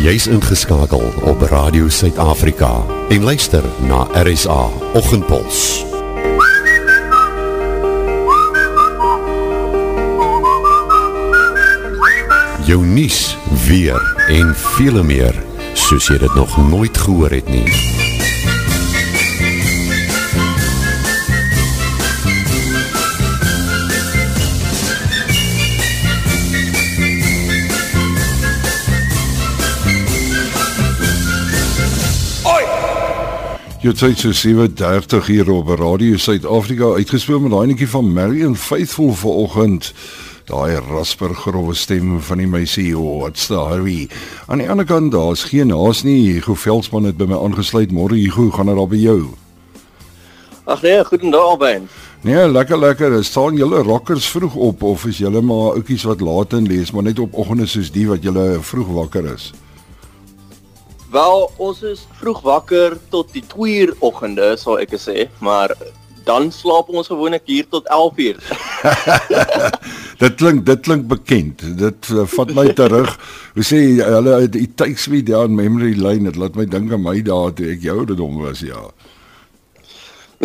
Jy's ingeskakel op Radio Suid-Afrika en luister na RSA Oggendpuls. Jou nuus weer en vele meer soos jy dit nog nooit gehoor het nie. Jy het so 37 hier op Radio Suid-Afrika uitgespeel met daai netjie van Marion Faithful vanoggend. Daai rasper grove stem van die meisie, oh, what's the hurry? Aan die ander kant, daar's geen haas nie. Hugo Veldsmann het by my aangesluit. Môre Hugo, gaan dit daar by jou? Ag nee, goeiedag albei. Nee, lekker lekker. Staan julle rockers vroeg op of is julle maar oudjies wat laat in lees, maar net op oggende soos die wat julle vroeg wakker is? Wel, ons is vroeg wakker tot die 2 uur oggende, sal ek sê, maar dan slaap ons gewoonlik hier tot 11 uur. dit klink dit klink bekend. Dit uh, vat my terug. Hoe sê hulle it takes me down memory lane. Dit laat my dink aan my dae toe ek jou ouderdom was, ja.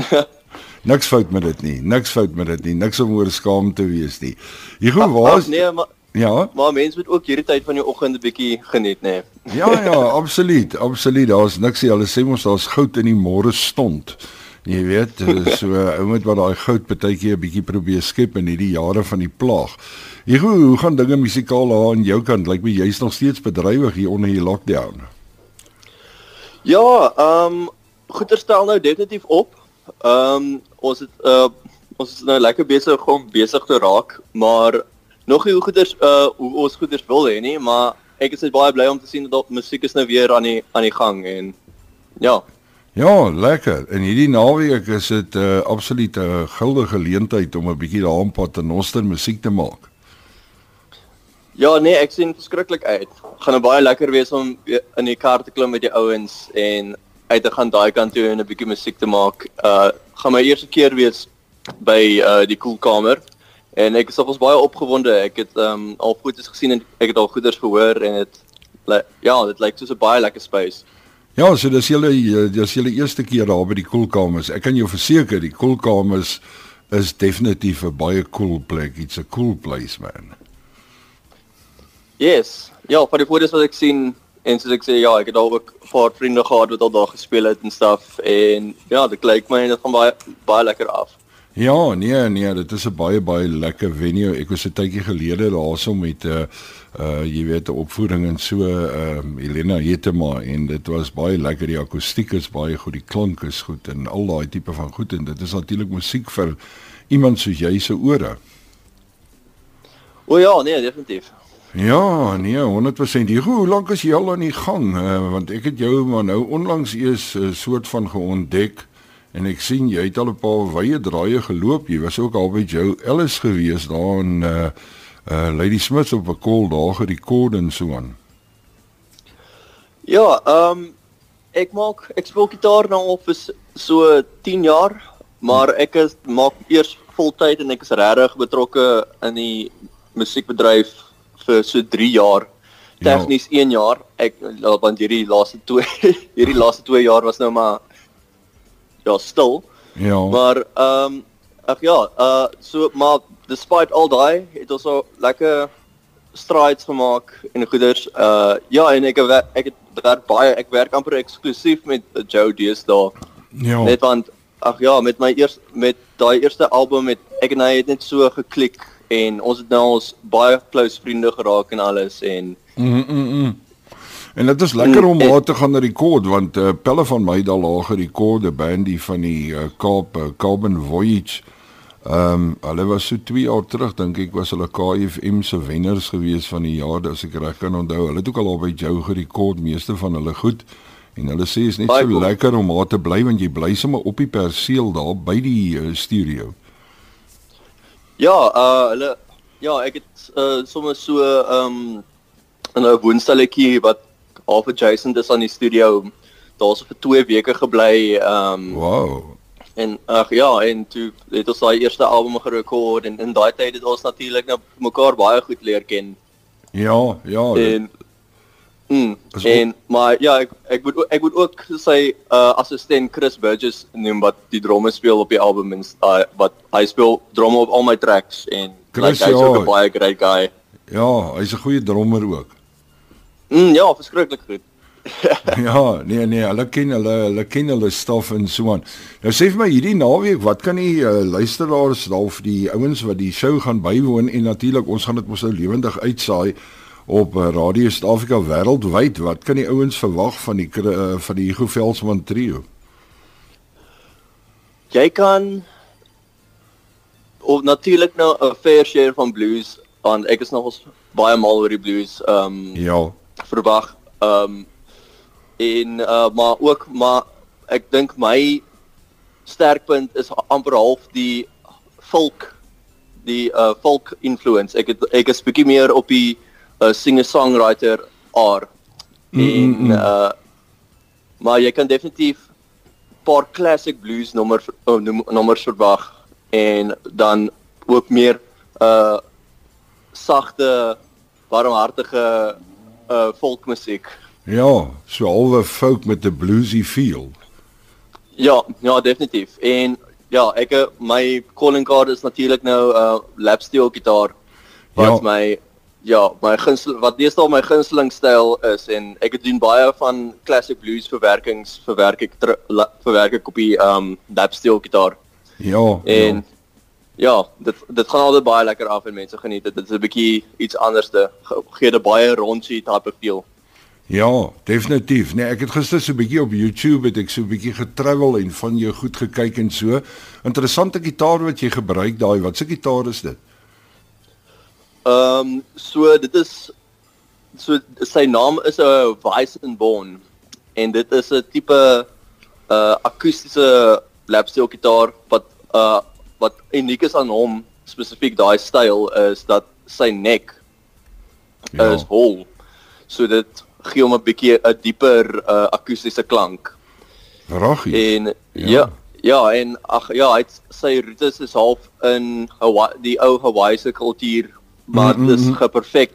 Niks fout met dit nie. Niks fout met dit nie. Niks om oor skaam te wees nie. Hier gou was Nee, maar Ja. Maar mense moet ook hierdie tyd van die oggend 'n bietjie geniet, nê. Nee. Ja ja, absoluut, absoluut. Daar's niks nie. Hulle sê mos daar's goud in die môre stond. Jy weet, so ou moet wat daai goud partykeer 'n bietjie probeer skep in hierdie jare van die plaag. Hier hoe, hoe gaan dinge musikaal daar aan jou kant? Lyk my jy's nog steeds bedrywig hier onder die lockdown. Ja, ehm um, goeie stel nou definitief op. Ehm um, ons het uh ons is nou lekker besig om besig te raak, maar nog nie hoe goeders uh hoe ons goeders wil hê nie, maar ek is baie bly om te sien dat musiek is nou weer aan die aan die gang en ja. Ja, lekker. En hierdie naweek is dit 'n uh, absolute uh, goue geleentheid om 'n bietjie daar op Paternoster musiek te maak. Ja, nee, ek sien verskriklik uit. Gaan nou baie lekker wees om in die kar te klim met die ouens en uit te gaan daai kant toe en 'n bietjie musiek te maak. Uh gaan my eerste keer wees by uh die koelkamer en ek is alvos baie opgewonde. Ek het ehm um, al foto's gesien en ek het al goeders gehoor en dit ja, dit lyk soos 'n baie lekker space. Ja, so dis julle dis julle eerste keer daar by die koelkamers. Ek kan jou verseker, die koelkamers is definitief 'n baie cool plek. It's a cool place, man. Yes. Ja, vir die foto's wat ek sien en soos ek sê, ja, ek het al ook 'n paar vriende gehad wat al daar gespeel het en stuff en ja, dit lyk my dit gaan baie baie lekker af. Ja, nee nee, dit is 'n baie baie lekker venue. Ek was 'n tydjie gelede daarso met 'n uh, uh jy weet 'n opvoering en so ehm um, Elena Hetema en dit was baie lekker. Die akoestiek is baie goed, die klank is goed en al daai tipe van goed en dit is natuurlik musiek vir iemand soos jy se ore. O ja, nee, definitief. Ja, nee, 100%. Hier, hoe lank is jy al aan die gang? Uh, want ek het jou maar nou onlangs eers 'n uh, soort van geontdek en ek sien jy het al 'n paar wye draaie geloop. Jy was ook al by Joe Ellis gewees daar in uh uh Lady Smith op 'n call daar gerekord en so aan. Ja, ehm um, ek maak ek speel gitaar nou al vir so 10 jaar, maar ek is maak eers voltyd en ek is regtig betrokke in die musiekbedryf vir so 3 jaar. Tegnies ja. 1 jaar. Ek want hierdie laaste 2 hierdie laaste 2 jaar was nou maar ja, stil. Ja. Maar ehm um, ag ja, uh so maar despite all daai het ons so lekker strides gemaak en goeders. Uh ja, en ek ek het werk baie ek werk amper eksklusief met Joe Dees daar. Ja. Net want ag ja, met my eers met daai eerste album met ek en hy het net so geklik en ons het nou ons baie close vriende geraak en alles en mm mm. mm. En dit is lekker om maar te gaan rekord want uh, Pelle van my daar laag gerekorde bandie van die uh, Kaap uh, Carbon Voyage. Ehm um, hulle was so 2 jaar terug dink ek was hulle KFM se wenners gewees van die jaar as ek reg kan onthou. Hulle het ook al al by Joe gerekord meeste van hulle goed en hulle sê is net so cool. lekker om maar te bly want jy bly sommer op die perseel daar by die uh, studio. Ja, uh hulle ja, ek het uh, sommer so ehm um, 'n woonstelletjie wat half Jason dis aan die studio daar's vir 2 weke gebly ehm um, Wow. En ag ja, en toe het ons daai eerste album gerekord en in daai tyd het ons natuurlik nou mekaar baie goed leer ken. Ja, ja. En Mm. En maar ja, ek ek moet ek moet ook sy uh assistent Chris Burgess noem wat die drome speel op die album en uh, wat hy speel drome op al my tracks en Chris, like, hy's ja. ook 'n baie great guy. Ja, hy's 'n goeie drummer ook. Mm, ja, verskriklik goed. ja, nee nee, hulle ken hulle hulle ken hulle stof en so aan. Nou sê vir my hierdie naweek, wat kan die uh, luisteraars dalk die ouens wat die show gaan bywoon en natuurlik ons gaan dit mos nou lewendig uitsaai op uh, Radio Suid-Afrika wêreldwyd. Wat kan die ouens verwag van die uh, van die Hugo Velsman trio? Jy kan of natuurlik nou 'n fair share van blues want ek is nogals baie mal oor die blues. Ehm um, Ja. Verwag. Ehm um, en uh, maar ook maar ek dink my sterkpunt is amper half die folk die uh folk influence. Ek het, ek is bietjie meer op die uh, singer-songwriter aard. Mm, mm, En mm. uh maar jy kan definitief paar classic blues nommer oh, nom- nommers verwag en dan ook meer uh sagte warmhartige uh folkmusiek. Ja, so halwe folk met 'n bluesy feel. Ja, ja definitief. En ja, ek eh, my calling card is natuurlik nou uh lap steel gitaar wat Ja. my ja, my gunstel wat deesdae my gunsteling styl is en ek het doen baie van classic blues verwerkings verwerk ek verwerk ek op die um lap steel gitaar. Ja. En ja. Ja, dit dit gaan altyd baie lekker af en mense geniet dit. Dit is 'n bietjie iets anderste. Ge- Gee dit baie raunchy type feel. Ja, definitief. Nee, ek het gister so 'n bietjie op YouTube het ek so 'n bietjie getravel en van jou goed gekyk en so. Interessante gitaar wat jy gebruik daai. Wat se gitaar is dit? Ehm um, so dit is so sy naam is 'n Weissenborn en dit is 'n tipe uh akoestiese lapsteel gitaar wat uh wat uniek is aan hom spesifiek daai styl is dat sy nek Ja. is hol. So dit gee hom 'n bietjie 'n dieper uh akoestiese klank. Raggie. En Ja. ja, ja, en ag ja, hy het, sy roetes is half in Hawaii, die ou Hawaiise kultuur, maar Mm, dit is mm, mm. geperfek.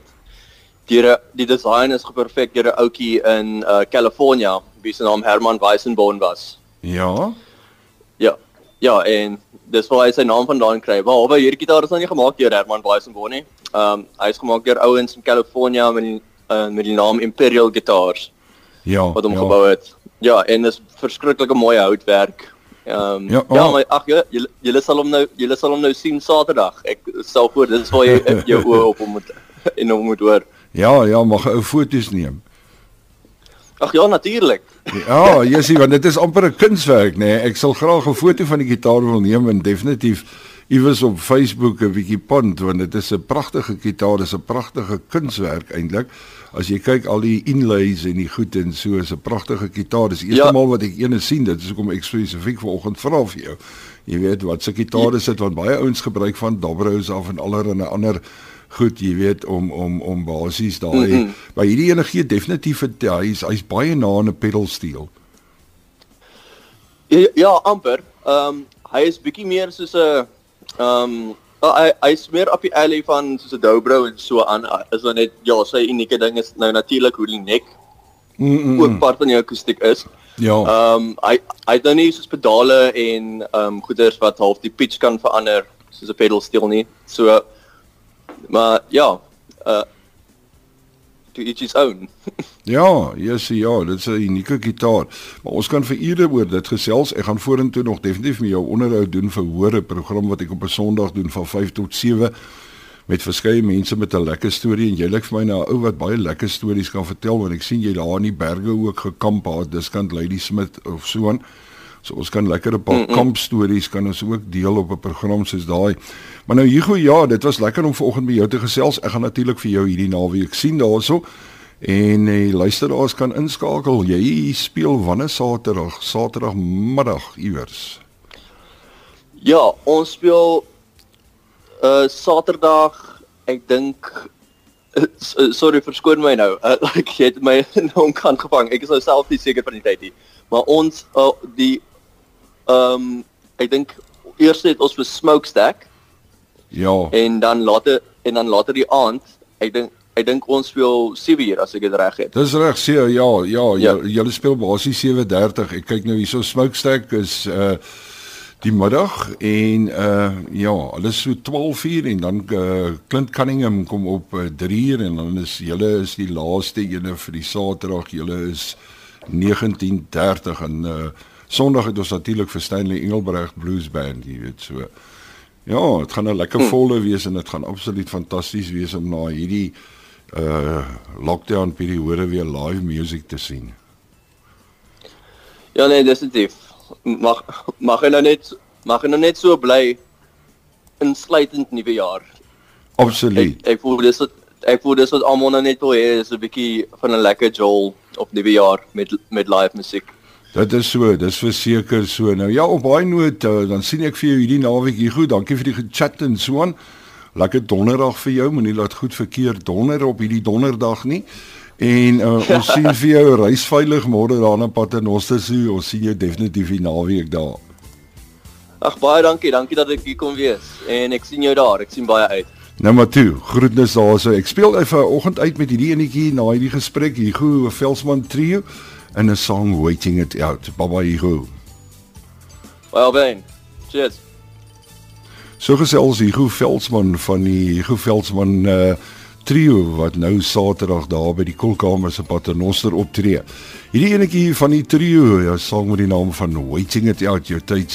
Die die design is geperfek deur 'n ouetjie in uh California, wie se naam Herman Weissenborn was. Ja. Ja. Ja, en dis waar hy sy naam vandaan kry. Behalwe hierdie gitaar is nou nie gemaak deur Herman Weissenborn nie. Um hy is gemaak deur ouens in California met die uh, met die naam Imperial Guitars Ja. wat hom ja. gebou het. Ja, en dis verskriklike mooi houtwerk. Ehm Ja, ja, ja oh. maar ag ja, julle julle sal hom nou julle sal hom nou sien Saterdag. Ek stel voor dis waar jy jou oë op hom moet en hom moet hoor. Ja, ja, mag ou foto's neem. Ag ja, natuurlik. Ja, jy sien want dit is amper 'n kunswerk, nê. Nee. Ek sal graag 'n foto van die gitaar wil neem en definitief iewers op Facebook 'n bietjie pont want dit is 'n pragtige gitaar, dis 'n pragtige kunswerk eintlik. As jy kyk al die inlays en die goed en so is 'n pragtige gitaar. Dis eerste Ja. maal wat ek eene sien. Dit is hoekom ek spesifiek vanoggend vra vir jou. Jy weet wat se gitaar is dit want baie ouens gebruik van Dobros af en allerlei ander goed, jy weet om om om basies daai mm. -hmm. maar hierdie ene gee definitief 'n hy's hy's baie na aan 'n pedal steel. Ja, ja amper. Ehm um, hy is bietjie meer soos 'n ehm um, hy hy's meer op die alley van soos 'n dobro en so aan. Is dan net ja, sy unieke ding is nou natuurlik hoe die nek Mm, mm, ook part van die akoestiek is. Ja. Ehm um, hy hy het nou nie soos pedale en ehm um, goeders wat half die pitch kan verander soos 'n pedal steel nie. So maar ja, uh to each his own. Ja, yes, ja, dit is 'n unieke gitaar. Maar ons kan vir ure oor dit gesels. Ek gaan vorentoe nog definitief met jou onderhoud doen vir hoor 'n program wat ek op 'n Sondag doen van 5 tot 7 met verskeie mense met 'n lekker storie en jy lyk vir my na 'n ou wat baie lekker stories kan vertel want ek sien jy daar in die berge ook gekamp het, dis kant Lady Smith of so aan. So ons kan lekker 'n paar mm -mm. kampstories kan ons ook deel op 'n program soos daai. Maar nou Hugo, ja, dit was lekker om vanoggend met jou te gesels. Ek gaan natuurlik vir jou hierdie naweek sien daarso. En die luisteraars kan inskakel. Jy speel wanneer Saterdag, Saterdagmiddag iewers. Ja, ons speel uh Saterdag, ek dink uh, sorry verskoon my nou. Uh, ek het my nou kan gevang. Ek is nou self nie seker van die tyd nie. Maar ons uh, die ehm um, ek dink eers het ons vir Smokestack Ja. en dan later en dan later die aand, ek dink ek dink ons speel 7 uur as ek dit reg het. Dis reg, sê ja, ja, ja. julle speel basies 7:30. Ek kyk nou hierso Smokestack is uh die middag en uh ja, hulle so 12 uur en dan uh, Clint Cunningham kom op uh, 3 uur en dan is julle is die laaste ene vir die Saterdag. Julle is 19:30 en uh Sondag het ons natuurlik vir Stanley Engelbreg Blues Band, jy weet so. Ja, dit gaan 'n lekker hm. volle wees en dit gaan absoluut fantasties wees om na hierdie uh lockdown periode weer live music te sien. Ja nee, definitief. Mag mag nou net mag nou net so bly insluitend nuwe jaar. Absoluut. Ek, ek voel dis wat ek voel dis wat almal nou net wil hê is 'n bietjie van 'n lekker jol op nuwe jaar met met live musiek. Dit is so, dis verseker so. Nou ja, op baie noot uh, dan sien ek vir jou hierdie naweek hier goed. Dankie vir die gechat en so aan. Lekker donderdag vir jou. Moenie laat goed verkeer donder op hierdie donderdag nie. En uh, ons sien vir jou reis veilig môre daar na Paternoster toe. Ons sien jou definitief die naweek daar. Ag baie dankie. Dankie dat ek hier kon wees. En ek sien jou daar. Ek sien baie uit. Nou maar toe. Groetnis daarso. Ek speel effe oggend uit met hierdie enetjie na hierdie gesprek hier. Goeie Velsman trio in a song waiting it out. Bye Hugo. Well then. Cheers. So gesels Hugo Veldsmann van die Hugo Veldsmann uh trio wat nou Saterdag daar by die Kolkamer se Paternoster optree. Hierdie enetjie van die trio, ja, song met die naam van Waiting It Out, jou tyd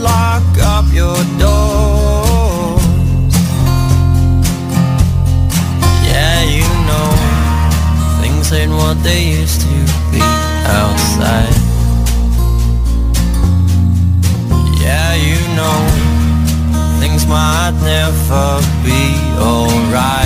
lock up your doors. Yeah, you know, things ain't what they used to be outside. Yeah, you know, things might never be alright.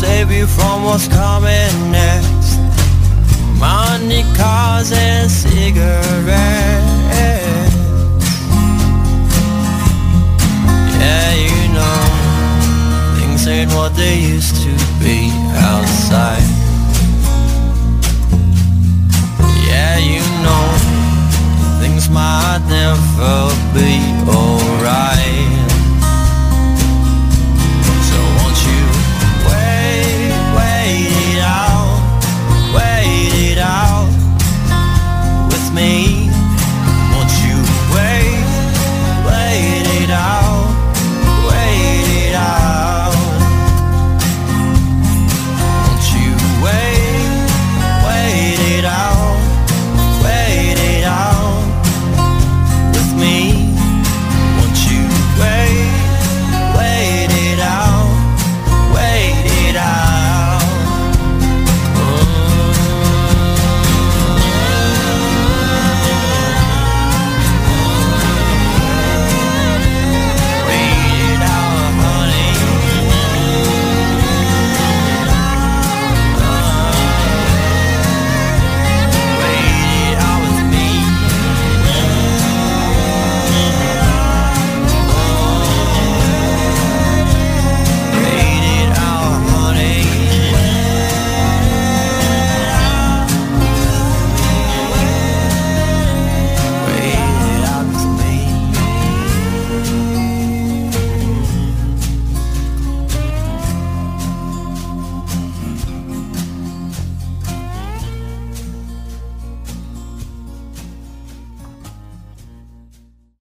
save you from what's coming next. Money, cars and cigarettes. Yeah, you know Things ain't what they used to be outside. Yeah, you know Things might never be alright.